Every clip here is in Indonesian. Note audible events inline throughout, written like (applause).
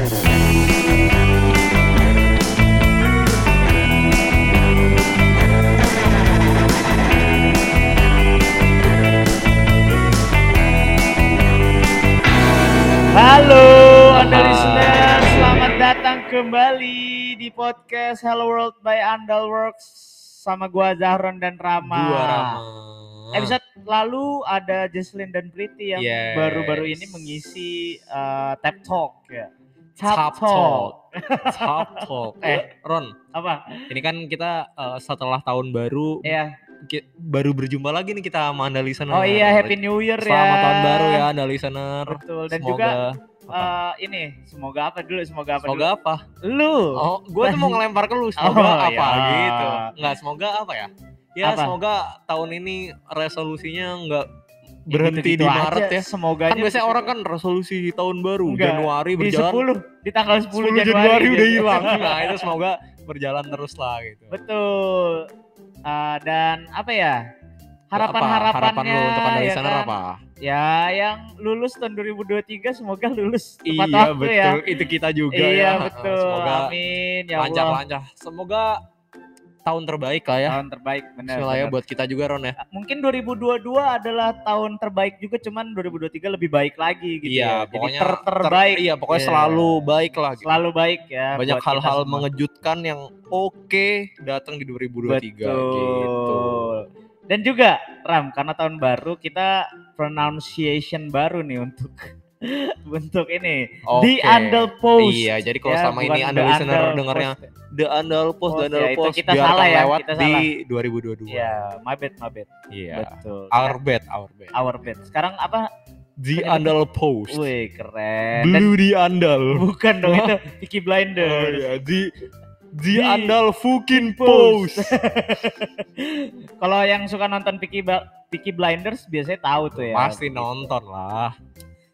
Halo Anda listener, selamat datang kembali di podcast Hello World by Andalworks sama gua Zahron dan Rama. Gua Rama. Episode lalu ada Jesslyn dan Priti yang Yes. baru-baru ini mengisi uh, Tap Talk ya. Tap Talk. Top Talk. (laughs) Eh, Ron, Apa? ini kan kita eh, setelah tahun baru Ya. ki- baru berjumpa lagi nih kita sama Anda listener. Oh iya, Happy New Year ya. Selamat tahun baru ya Anda listener. Betul. Dan Semoga juga apa? uh, ini, semoga apa dulu? Semoga apa semoga apa? dulu? Lu. Oh, gue tuh mau ngelempar ke lu. (laughs) Semoga Oh, apa iya. gitu. Enggak, semoga apa ya? Ya, Apa? semoga tahun ini resolusinya enggak Ya berhenti di aja, Maret ya. Semoga Kan biasanya orang kan resolusi tahun baru Enggak, Januari di berjalan 10 di tanggal 10, 10 Januari, Januari udah gitu. hilang. (laughs) Nah, itu semoga berjalan terus lah gitu. Betul. Uh, dan apa ya? Apa? Harapan-harapannya harapan lu untuk anda ya kan? apa? Ya, yang lulus tahun 2023 semoga lulus tepat Iya waktu betul, ya. itu kita juga iya, ya. betul. Semoga Amin ya lancar Allah. lancar. Semoga tahun terbaik lah ya. Tahun terbaik benar. Bismillah ya buat kita juga Ron ya. Mungkin 2022 adalah tahun terbaik juga cuman 2023 lebih baik lagi gitu iya, ya. Jadi pokoknya ter terbaik. iya, pokoknya Iya. selalu baik lah. gitu. Selalu baik ya. Banyak hal-hal mengejutkan yang oke datang di 2023 gitu. Betul. Dan juga Ram, karena tahun baru kita pronunciation baru nih untuk untuk ini Oke. The Andal Post. Iya, jadi kalau Ya, selama bukan ini The Anda listener Andal dengarnya Post. The Andal Post, Post, The Andal ya, itu Post, kita biarkan salah ya, lewat kita di salah. 2022. Iya, my bad, my bad. Iya. Betul. Our bad, our bad. Our bad. Sekarang apa? The Andal Post. Wih, keren. Dan Blue di Andal. bukan dong itu (laughs) Peaky Oh Blinders. iya, di di Di Andal fucking Post. post. (laughs) Kalau yang suka nonton Peaky, Peaky Blinders biasanya tahu tuh ya. Pasti nonton lah.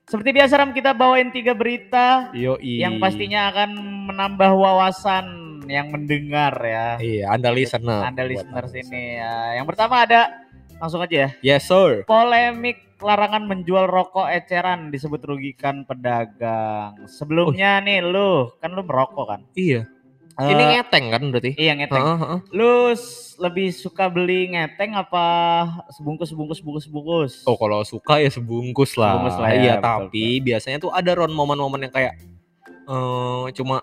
Seperti biasa Ram kita bawain tiga berita Yo yang pastinya akan menambah wawasan yang mendengar ya. Iya, Anda listener. Anda Buat listeners Anda ini ya. Yang pertama ada langsung aja ya. Yes, sir. Polemik larangan menjual rokok eceran disebut rugikan pedagang. Sebelumnya nih lu, kan lu merokok kan? Iya. Eh, Ini ngeteng kan berarti? iya ngeteng. Heeh, heeh. Lu lebih suka beli ngeteng apa sebungkus sebungkus bungkus bungkus? Oh, kalau suka ya sebungkus lah. Sebungkus lah ya, iya, betul, tapi biasanya tuh ada ron momen-momen yang kayak eh cuma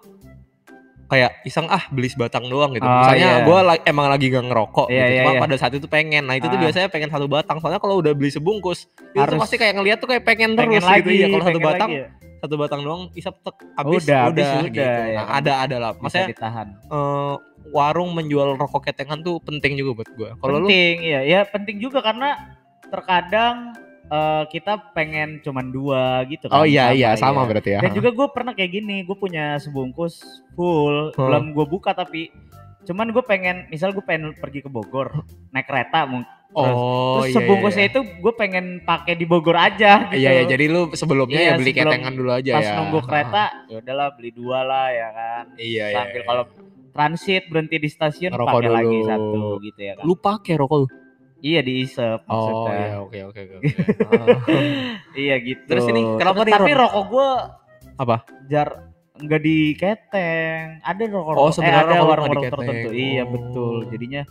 kayak iseng ah beli sebatang doang gitu. Oh, Misalnya iya. gua la- emang lagi gak ngerokok Iya, gitu. iya, Cuma iya. pada saat itu pengen. Nah, itu tuh Ah. biasanya pengen satu batang. Soalnya kalau udah beli sebungkus, itu tuh Harus- pasti kayak ngeliat tuh kayak pengen, pengen terus lagi, gitu ya. Kalau satu batang, lagi ya? Satu batang doang isap tek habis Udah, habis udah, udah, gitu. ya Nah, ada ada lah. Bisa Maksudnya ditahan. eh, warung menjual rokok ketengan tuh penting juga buat gua. Kalau lu penting iya ya penting juga karena terkadang eh, kita pengen cuman dua gitu kan Oh iya iya iya. sama berarti ya. dan juga gue pernah kayak gini gue punya sebungkus full Hmm. belum gue buka tapi cuman gue pengen misal gue pengen pergi ke Bogor naik kereta mungkin Oh terus iya. sebungkusnya iya. itu gue pengen pakai di Bogor aja gitu Iya, iya, jadi lu sebelumnya Iya, ya beli sebelum- ketengan dulu aja pas ya. nunggu kereta ya udahlah beli dua lah ya kan Iya, iya. sambil iya. kalau transit berhenti di stasiun pakai lagi satu gitu ya kan lu pakai rokok lu? iya diisep Oh maksudnya. iya, oke oke oke. (laughs) Iya gitu. Terus ini kenapa Tapi Ron? rokok gua Apa? jar enggak di keteng. Ada rokok. Oh, eh, sebenarnya ada rokok lu warung-warung nggak di keteng. tertentu. Iya Oh. betul. Jadinya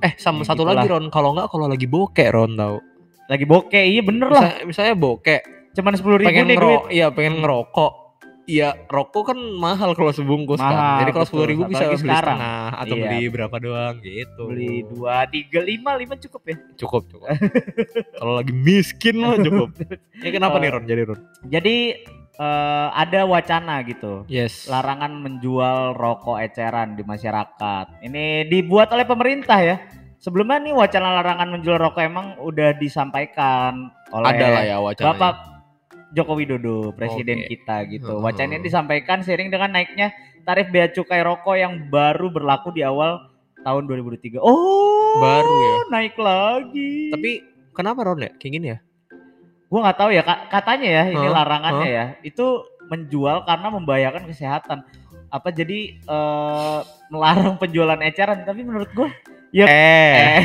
Eh, sama Ya, satu gitulah. lagi Ron, kalau enggak kalau lagi bokek Ron tau. lagi bokeh. Iya bener lah. Misalnya, misalnya bokek, Cuman sepuluh ribu pengen nih duit. iya pengen ngerokok. Iya, rokok kan mahal kalau sebungkus kan. Mahal, Jadi kalau sepuluh ribu bisa beli sekarang. setengah atau Iya. beli berapa doang gitu. Beli dua, tiga, lima, lima cukup ya. cukup cukup. (laughs) kalau lagi miskin mah cukup. (laughs) Ya kenapa Eh, nih Ron? Jadi Ron? Jadi eh, ada wacana gitu. Yes. Larangan menjual rokok eceran di masyarakat. Ini dibuat oleh pemerintah ya. Sebelumnya nih wacana larangan menjual rokok emang udah disampaikan oleh Ada lah ya wacananya. Bapak Joko Widodo, presiden Oke. kita gitu. Heeh. Wacananya disampaikan seiring dengan naiknya tarif bea cukai rokok yang baru berlaku di awal tahun 2023. Oh, Baru ya. naik lagi. Tapi kenapa Ron ya? Kayak gini ya? Gua nggak tahu ya ka- katanya ya ini Hah? larangannya ya. Itu menjual karena membahayakan kesehatan. Apa jadi eh, melarang penjualan eceran? Tapi menurut gua ya Eh. eh,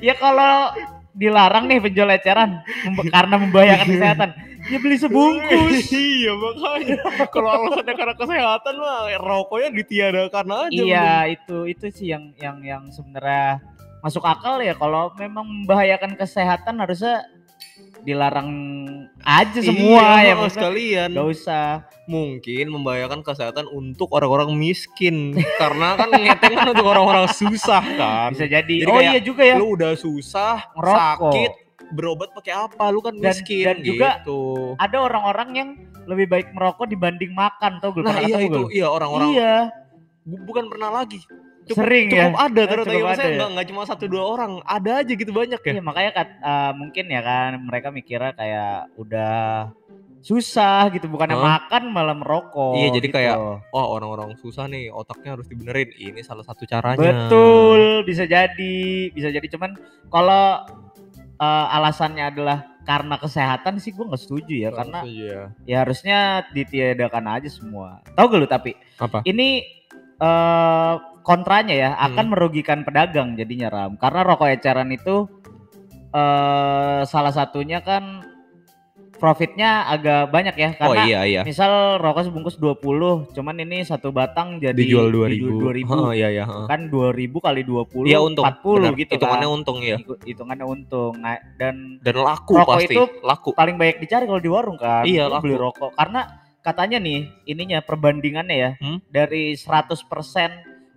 (laughs) ya kalau dilarang nih penjual eceran karena membahayakan kesehatan. Ya beli sebungkus. (laughs) iya makanya kalau alasannya karena kesehatan mah rokoknya ditiadakan aja iya, itu itu sih yang yang yang sebenarnya masuk akal ya kalau memang membahayakan kesehatan harusnya dilarang aja semua iya, ya maksudnya sekalian Gak usah. mungkin membahayakan kesehatan untuk orang-orang miskin (laughs) karena kan ngeteng kan untuk orang-orang susah kan Bisa jadi. Jadi oh iya juga ya. lu udah susah Ngerokok. sakit berobat pakai apa lu kan miskin dan juga gitu Ada orang-orang yang lebih baik merokok dibanding makan tau gue. nah iya itu iya orang-orang Iya, bu- bukan pernah lagi cukup, sering cukup ya. ada ternyata cukup ya ada ya. nggak nggak cuma satu dua orang ada aja gitu banyak ya Iya makanya kat, eh, mungkin ya kan mereka mikirnya kayak udah susah gitu bukannya Hah? makan malah merokok. Iya, jadi gitu. kayak, oh orang-orang susah nih otaknya harus dibenerin ini salah satu caranya betul bisa jadi bisa jadi cuman kalau eh, alasannya adalah karena kesehatan sih gue nggak setuju ya karena iya. ya harusnya ditiadakan aja semua. Tahu gak lu tapi apa ini eh kontranya ya akan Hmm. merugikan pedagang jadinya Ram. Karena rokok eceran itu eh salah satunya kan profitnya agak banyak ya oh karena iya iya. misal rokok sebungkus 20 cuman ini satu batang jadi dijual dua dijual ribu. 2000 iya iya heeh. kan 2000 kali 20 Iya untung. 40 benar. gitu hitungannya kan. untung ya Hitung- hitungannya untung. Nah, dan dan laku Rokok pasti itu laku. paling banyak dicari kalau di warung kan. Iya, laku. beli rokok. Karena katanya nih ininya perbandingannya ya Hmm? dari 100%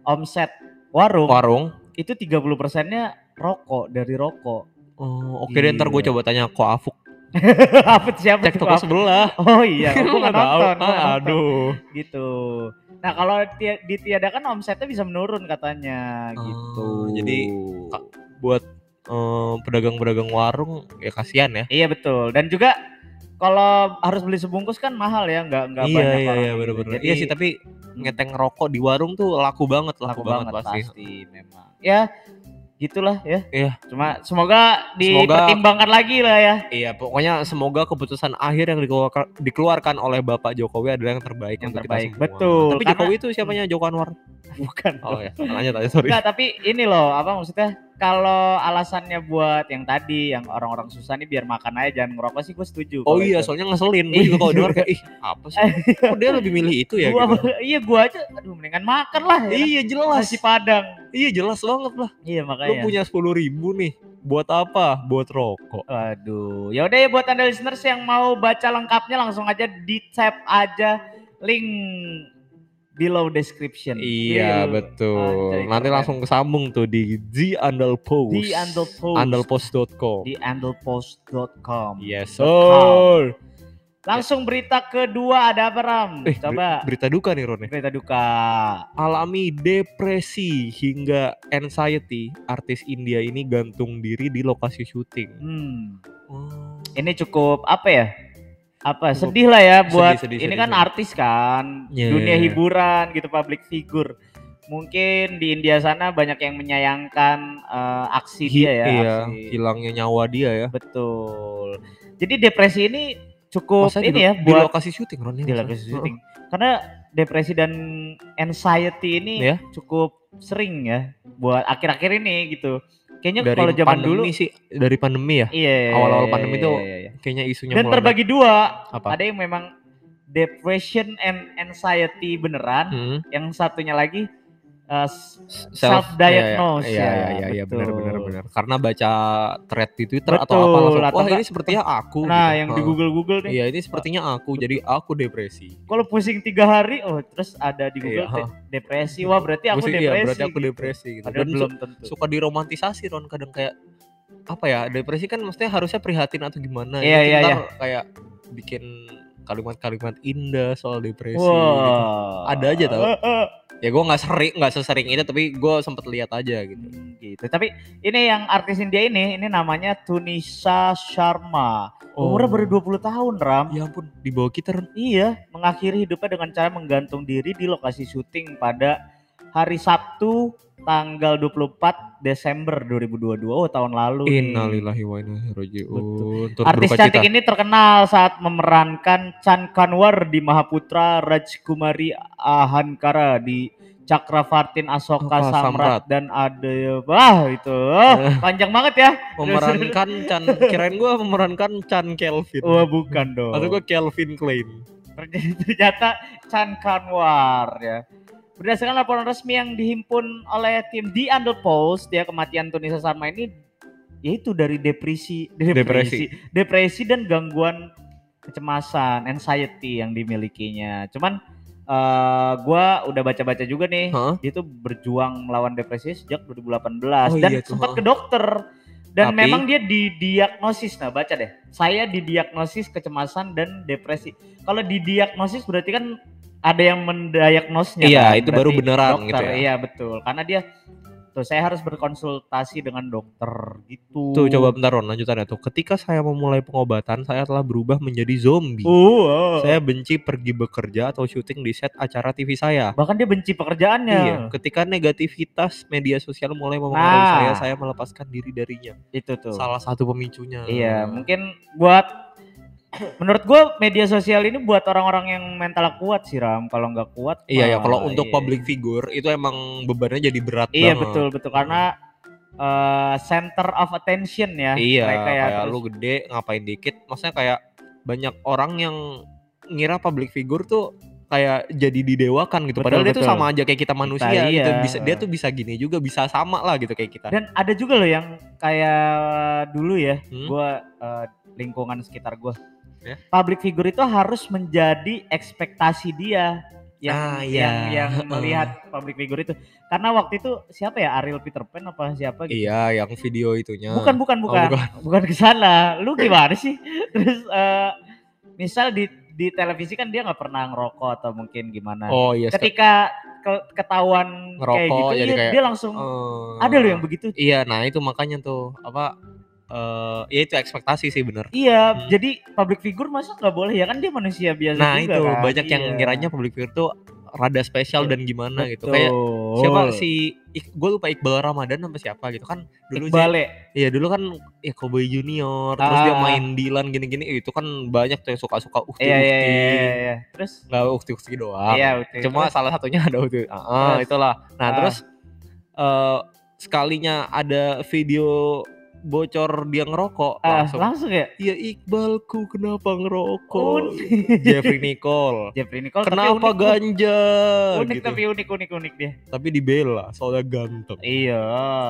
omset warung warung? itu 30 persennya rokok dari rokok. Oh oke deh ntar gue coba tanya kok afuk. (laughs) Apa siapa cek toko sebelah. Oh iya (laughs) aku nggak tahu. nonton Ah, aduh. Gitu. Nah kalau ti- ditiadakan omsetnya bisa menurun katanya Oh, gitu. jadi, buat eh, pedagang-pedagang warung ya kasihan ya. Iya betul. Dan juga kalau harus beli sebungkus kan mahal ya nggak nggak iya banyak iya iya gitu. bener-bener Jadi, iya sih tapi ngeteng rokok di warung tuh laku banget laku, laku banget pasti. pasti. memang ya gitulah ya Iya. cuma semoga Semoga- dipertimbangkan lagi lah ya Iya, pokoknya semoga keputusan akhir yang dikeluarkan, dikeluarkan oleh Bapak Jokowi adalah yang terbaik Yang untuk terbaik, kita semua. betul. Tapi Karena- Jokowi itu siapanya Joko Anwar? Bukan Oh ya, lanjut aja sorry. Enggak, tapi ini loh, apa maksudnya? Kalau alasannya buat yang tadi, yang orang-orang susah nih biar makan aja jangan ngerokok sih gue setuju. Oh iya, itu. soalnya ngeselin. Gue juga kalau dengar kayak (laughs) ih apa sih? Kok dia lebih milih itu ya? gua, gitu? (laughs) iya gua aja, aduh mendingan makan lah. Ya. Iya jelas. Nasi padang. Iya jelas banget lah. Iya Lu makanya. punya sepuluh ribu nih. Buat apa? Buat rokok. Waduh, ya udah ya buat anda listeners yang mau baca lengkapnya langsung aja di tab aja link below description. Iya Bil- betul. Anjay, Nanti keren. langsung kesambung tuh di The Andal Post. di andalpost. Andalpost.com. di andalpost.com. Yes sir. Langsung berita kedua ada apa Ram? Eh, Coba Berita duka nih Ron berita duka. alami depresi hingga anxiety, artis India ini gantung diri di lokasi syuting. Hmm. Oh. Ini cukup apa ya? Apa sedih lah ya buat sedih, ini sedih, kan sedih. artis kan, Iya, dunia iya, iya. hiburan gitu public figure. Mungkin di India sana banyak yang menyayangkan eh, aksi Hi- dia ya, iya, aksi. hilangnya nyawa dia ya. Betul. Jadi depresi ini cukup Masa ini di, ya di buat lokasi syuting Ron ya, di lokasi syuting. Karena depresi dan anxiety ini Ya. cukup sering ya buat akhir-akhir ini gitu. Kayaknya Dari kalau zaman pandemi dulu sih, dari pandemi ya. iya awal-awal pandemi iya, tuh iya, iya. Kayaknya isunya dan terbagi dua. Apa? Ada yang memang depression and anxiety beneran, Hmm. yang satunya lagi uh, s- Self- Iya, ya, iya, iya, iya, benar, benar, benar. Karena baca thread di Twitter atau apa langsung, wah ini sepertinya aku. Nah, gitu. yang di. Google-Google nih. Iya, ini sepertinya aku. Jadi aku depresi. Kalau pusing tiga hari, oh terus ada di Google Iya, de- depresi. Wah berarti aku Pusing, depresi. iya, berarti aku gitu. depresi gitu. Dan belum tentu. suka diromantisasi Ron kadang kayak apa ya depresi kan maksudnya harusnya prihatin atau gimana Iya, Ini iya, kayak bikin kalimat-kalimat indah soal depresi gitu. Wah. Ada aja tau. Ya gue nggak sering nggak sesering itu tapi gue sempet lihat aja gitu Hmm, gitu. Tapi ini yang artis India ini, ini namanya Tunisa Sharma. Umurnya baru 20 tahun, Ram. ya ampun di bawah kita. Iya, mengakhiri hidupnya dengan cara menggantung diri di lokasi syuting pada hari Sabtu tanggal 24 Desember 2022. Oh, tahun lalu. Innalillahi wa inna ilaihi Artis cantik ini terkenal saat memerankan Chan Kanwar di Mahaputra Rajkumari Ahankara di Chakravartin Asoka Asoka Samrat, Samrat. dan ada wah itu oh, panjang banget ya. Memerankan (laughs) Chan, kirain gua memerankan Chan Kelvin. Wah bukan dong. Atau gua Kelvin Klein. ternyata Chan Kanwar ya. Berdasarkan laporan resmi yang dihimpun oleh tim The Under Post, ya kematian Tunisa Sarma ini yaitu dari depresi, depresi, depresi dan gangguan kecemasan, anxiety yang dimilikinya. Cuman eh gua udah baca-baca juga nih, Hah? dia tuh berjuang melawan depresi sejak 2018 Oh dan iya sempat ke dokter. Dan Tapi- memang dia didiagnosis, nah baca deh. Saya didiagnosis kecemasan dan depresi. Kalau didiagnosis berarti kan ada yang mendiagnosnya. Iya, kan? itu baru beneran dokter, gitu ya. Iya betul, karena dia tuh saya harus berkonsultasi dengan dokter gitu. Tuh coba bentar Ron, lanjutannya tuh. Ketika saya memulai pengobatan, saya telah berubah menjadi zombie. Uh, oh. Saya benci pergi bekerja atau syuting di set acara TV saya. bahkan dia benci pekerjaannya. Iya, ketika negativitas media sosial mulai mempengaruhi Nah. saya, saya melepaskan diri darinya. Itu tuh. Salah satu pemicunya. Iya, mungkin buat menurut gue media sosial ini buat orang-orang yang mental kuat sih Ram. Kalau nggak kuat, Iya ya, kalau untuk iya. public figure itu emang bebannya jadi berat Iya banget. betul betul karena eh, center of attention ya. Iya, mereka ya, kayak terus- lu gede ngapain dikit, maksudnya kayak banyak orang yang ngira public figure tuh kayak jadi didewakan gitu. Betul, Padahal dia tuh betul. sama aja kayak kita manusia gitu. iya. Bisa dia tuh bisa gini juga, bisa sama lah gitu kayak kita. Dan ada juga loh yang kayak dulu ya, Hmm? gua eh, lingkungan sekitar gua. Ya. Public figure itu harus menjadi ekspektasi dia yang Ah, yang iya. yang melihat public figure itu. Karena waktu itu siapa ya Ariel Peter Pan apa siapa gitu. Iya, yang video itunya. Bukan bukan Oh, bukan. bukan. bukan ke sana. Lu gimana sih? (laughs) Terus eh, misal di di televisi kan dia nggak pernah ngerokok atau mungkin gimana. Oh iya. Ketika ke- ketahuan kayak Ngerokok, gitu, jadi iya, kayak, dia langsung eh, ada loh yang begitu. Iya, nah itu makanya tuh apa eh ya itu ekspektasi sih bener. Iya, Hmm. jadi public figure masa nggak boleh ya kan dia manusia biasa Nah juga itu kan? banyak yang Iya. ngiranya public figure tuh rada spesial dan gimana gitu. Betul. Kayak siapa si gue lupa Iqbal Ramadan apa siapa gitu kan dulu Iqbal ya? Iya dulu kan ya Cowboy Junior terus dia Ah. main Dilan gini-gini itu kan banyak tuh yang suka-suka ukti Iya ukti iya iya iya. Terus nggak ukti ukti doang iya betul. cuma Terus, salah satunya ada ukti ah, ah, Terus? itulah nah Ah. terus eh sekalinya ada video bocor dia ngerokok ah, langsung. langsung ya. iya Iqbalku kenapa ngerokok? (laughs) Un- Jeffrey Nicole. Jeffrey Nicole kenapa unik, ganja Unik gitu. tapi unik unik unik dia. tapi dibela soalnya ganteng. Iya.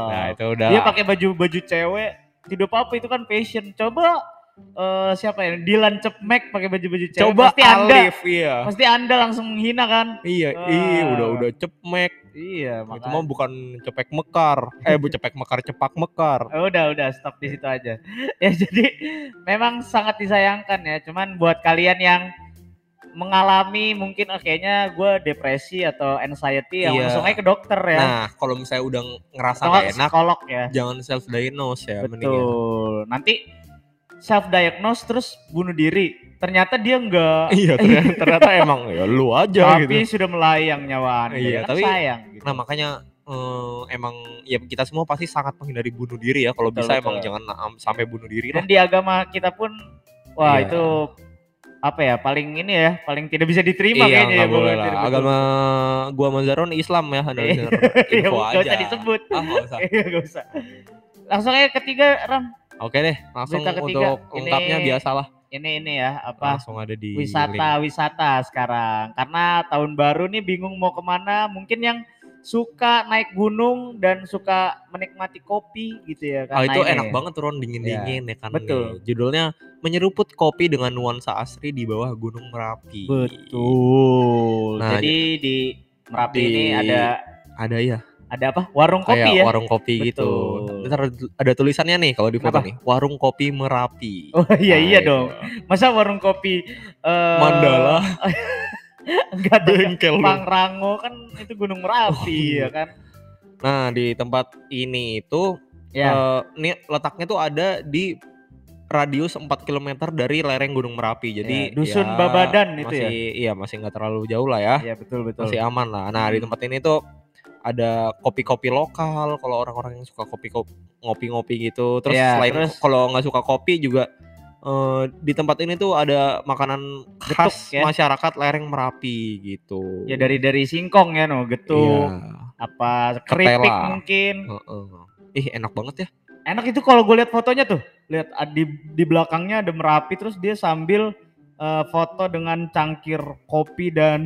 nah itu udah. Dia pakai baju baju cewek tidak apa apa itu kan fashion. Coba eh, siapa ya? Dylan Cepmek pakai baju baju cewek. Coba pasti anda. Alif iya. Pasti anda langsung menghina kan? Iya, Ah. ih udah udah cepmek. Iya Itu makanya. mah bukan cepek mekar. Eh, bu cepek mekar, cepak mekar. Oh, (laughs) udah udah stop di situ aja. (laughs) Ya jadi memang sangat disayangkan ya. Cuman buat kalian yang mengalami mungkin oh, kayaknya gue depresi atau anxiety ya Iya. langsung aja ke dokter ya. Nah, kalau misalnya udah ngerasa atau gak enak, psikolog ya. jangan self diagnose ya betul. Nanti self diagnose terus bunuh diri ternyata dia enggak (laughs) Iya, ternyata, (laughs) ternyata emang ya lu aja tapi gitu. sudah melayang nyawa anda Iya, ya kan tapi- sayang gitu. Nah, makanya eh, emang ya kita semua pasti sangat menghindari bunuh diri ya. Kalau Betul, bisa betul. emang jangan am- sampai bunuh diri lah. dan di agama kita pun wah Iya. itu apa ya paling ini ya paling tidak bisa diterima iya, kayaknya ya boleh Bang. lah. Betul. Agama gua sama Zaron Islam ya, ada Iya. (laughs) Iya, info aja. usah disebut Ah, usah. Iya, usah langsung aja ketiga Ram Oke deh, langsung Berita ketiga, untuk lengkapnya ini biasalah. ini ini ya apa Langsung ada di wisata link. wisata sekarang karena tahun baru nih bingung mau ke mana mungkin yang suka naik gunung dan suka menikmati kopi gitu ya kan Ah itu Nah, enak banget tuh Ron dingin-dingin ya kan. betul. nih. Judulnya menyeruput kopi dengan nuansa asri di bawah Gunung Merapi. betul Nah, jadi di Merapi di- ini ada Ada ya, ada apa warung kopi ya warung kopi gitu. Ntar ada tulisannya nih kalau di foto Apa? nih, warung kopi Merapi. oh iya iya itu. dong masa warung kopi eh Mandala, (laughs) enggak lu. Pangrango kan itu Gunung Merapi Oh, iya. ya kan Nah di tempat ini itu, ya eh, nih letaknya tuh ada di radius 4 km dari lereng Gunung Merapi. Jadi Ya, Dusun ya, Babadan itu masih, ya? Iya masih nggak terlalu jauh lah ya. Iya betul betul masih aman lah. Nah di Hmm. tempat ini tuh ada kopi-kopi lokal. Kalau orang-orang yang suka kopi ngopi-ngopi gitu. Terus Ya, selain terus- kalau nggak suka kopi juga eh, di tempat ini tuh ada makanan khas ya? masyarakat lereng Merapi gitu. Ya dari dari singkong ya no, getuk, Iya. apa keripik Ketela. mungkin. Heeh. Ih enak banget ya. Enak itu kalau gue lihat fotonya tuh, lihat ah, di di belakangnya ada Merapi terus dia sambil eh, foto dengan cangkir kopi dan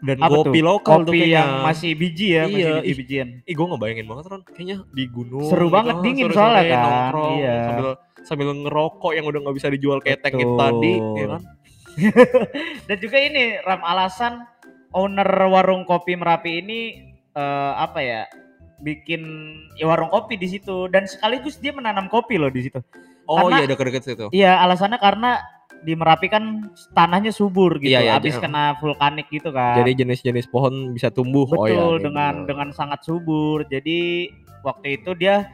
Dan apa kopi tuh? lokal kopi yang masih biji ya, Iya, masih ih. biji-bijian. Ih gue ngebayangin banget Ron, kayaknya di gunung. Seru banget, gitu, dingin soalnya kan, nongkrong, iya. Sambil sambil ngerokok yang udah nggak bisa dijual keteng itu Betul. tadi, ya kan? (laughs) Dan juga ini Ram alasan owner warung kopi Merapi ini eh, apa ya? bikin ya, warung kopi di situ dan sekaligus dia menanam kopi loh di situ. Oh Karena- iya deket-deket situ. Iya, alasannya karena di Merapi kan tanahnya subur gitu, Iya, iya, habis iya. kena vulkanik gitu kan. Jadi jenis-jenis pohon bisa tumbuh. betul oh, iya, iya, dengan bener. dengan sangat subur. Jadi waktu itu dia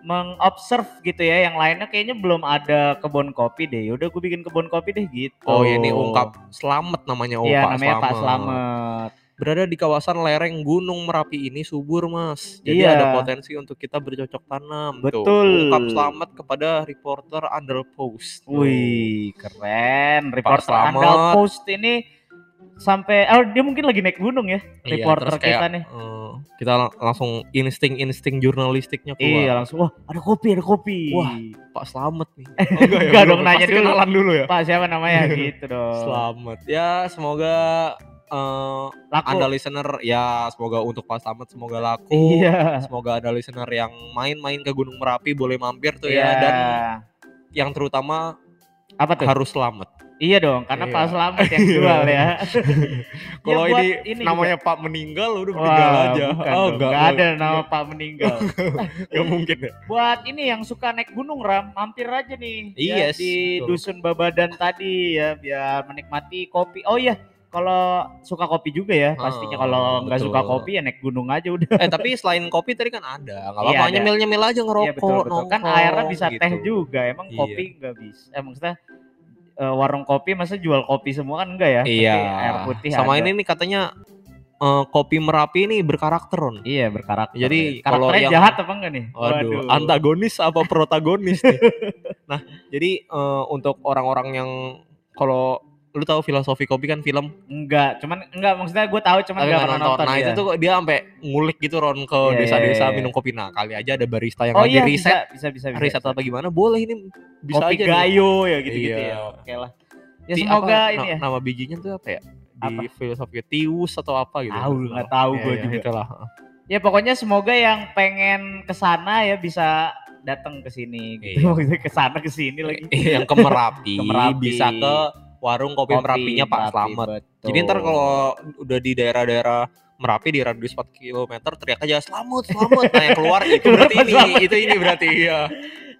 mengobserve gitu ya, yang lainnya kayaknya belum ada kebun kopi deh. Yaudah gue bikin kebun kopi deh gitu. Oh ya ini ungkap Selamet namanya oh Iya, Pak namanya Pak Slamet. Slamet. Berada di kawasan lereng Gunung Merapi ini subur mas. Jadi Iya. ada potensi untuk kita bercocok tanam. Tuh, Betul. ungkap Selamet kepada reporter Andal Post. Tuh. Wih, keren. Reporter Slamet. Andal Post ini sampai oh dia mungkin lagi naik gunung ya, Iya, reporter kayak, kita nih. eh, kita lang- langsung insting-insting jurnalistiknya keluar. Iya, langsung wah, ada kopi, ada kopi. Wah, Pak Slamet nih. Oh, (laughs) Enggak belum. dong, nanya dulu. dulu ya. Pak siapa namanya gitu dong. (laughs) Selamat. Ya semoga eh, Laku. anda listener ya semoga untuk Pak Slamet semoga laku. Iya. Semoga ada listener yang main-main ke Gunung Merapi boleh mampir tuh Iya. ya dan yang terutama apa tuh? harus selamat. Iya dong, karena Iya. Pak Slamet yang jual ya. (laughs) (laughs) Kalau buat ini, ini namanya Pak meninggal udah Wah, meninggal aja. bukan oh dong, enggak, nggak ada nama Pak meninggal. (laughs) Enggak mungkin ya. Buat ini yang suka naik gunung Ram, mampir aja nih. ya, Yes, di betul. dusun Babadan tadi ya biar menikmati kopi. Oh iya, kalau suka kopi juga ya pastinya. Ah, Kalau nggak suka kopi ya naik gunung aja udah. Eh tapi selain kopi tadi kan ada. Iya, apa-apa ada. nyemil-nyemil aja ngerokok, Iya betul betul. Kan airnya bisa teh gitu. juga. Emang Iya. kopi nggak bisa. Eh maksudnya eh, warung kopi masa jual kopi semua kan enggak ya? Iya. Tapi air putih Sama ada. ini nih katanya eh, kopi Merapi ini berkarakter Ron. Iya berkarakter. Jadi, ya. kalau yang- jahat apa enggak nih? Waduh, antagonis apa protagonis nih? (laughs) nah, jadi eh, untuk orang-orang yang kalau lu tahu filosofi kopi kan film Enggak, cuman enggak maksudnya gue tahu cuman enggak nggak pernah nonton. nonton. Nah, iya. itu tuh dia sampai ngulik gitu Ron ke Iya, desa-desa iya, iya. minum kopi. Nah, kali aja ada barista yang Oh lagi iya riset, bisa bisa bisa. riset bisa. apa gimana, boleh ini bisa Kopi aja nih. gayo ya gitu-gitu Iya. ya. Oke lah. Ya Ti- semoga apa, ini ya. Nama bijinya tuh apa ya? Di Apa? filosofi tius atau apa gitu. Tahu, nggak tahu Iya, gua iya, juga. itulah. Ya pokoknya semoga yang pengen ke sana ya bisa datang ke sini gitu. Iya. (laughs) Ke sana ke sini lagi. yang ke Merapi, (laughs) Ke Merapi. bisa ke warung kopi, Merapinya Pak Merapi, Slamet. betul. Jadi ntar kalau udah di daerah-daerah Merapi di radius 4 km teriak aja selamat selamat nah yang keluar itu berarti ini Selamat. itu ini berarti ya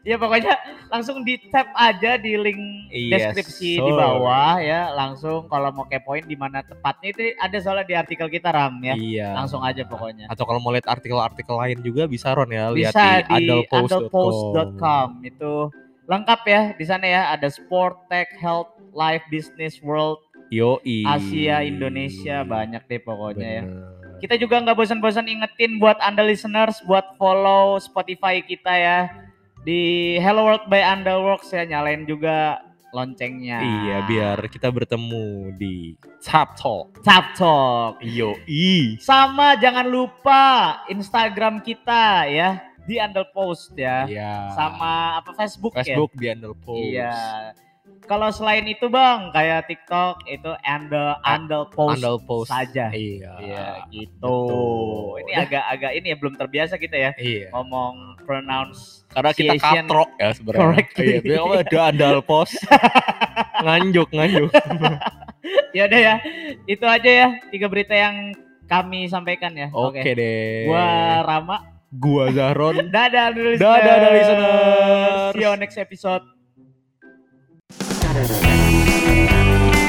ya pokoknya langsung di tap aja di link Yes, deskripsi di sir. bawah ya. Langsung kalau mau kepoin di mana tepatnya itu ada soalnya di artikel kita Ram ya. iya Langsung aja pokoknya. atau kalau mau lihat artikel-artikel lain juga bisa Ron ya lihat bisa di, di adultpost.com adultpost.com itu lengkap ya di sana ya ada sport, tech, health, life, business, world, Yoi. Asia, Indonesia banyak deh pokoknya ya. Bener. Kita juga nggak bosan-bosan ingetin buat anda listeners buat follow Spotify kita ya di Hello World by Underworks ya nyalain juga loncengnya. Iya, biar kita bertemu di Tap Talk. Tap Talk. Yoi. Sama jangan lupa Instagram kita ya di Underpost ya. Iya. Sama apa Facebook, ya? Facebook di Underpost. Iya. Kalau selain itu bang, kayak TikTok itu andel andel post Underpost saja. Iya. Iya gitu. Betul. Ini agak-agak ini ya belum terbiasa kita ya Iya. ngomong pronounce. Karena kita katrok ya sebenarnya. correctly. Iya, apa ada andal pos. (laughs) nganjuk, nganjuk. (laughs) ya udah ya, itu aja ya tiga berita yang kami sampaikan ya. Oke deh. Gua Rama. gua Zahron. Dadah listeners. Dadah, listeners. See you next episode. Saturday.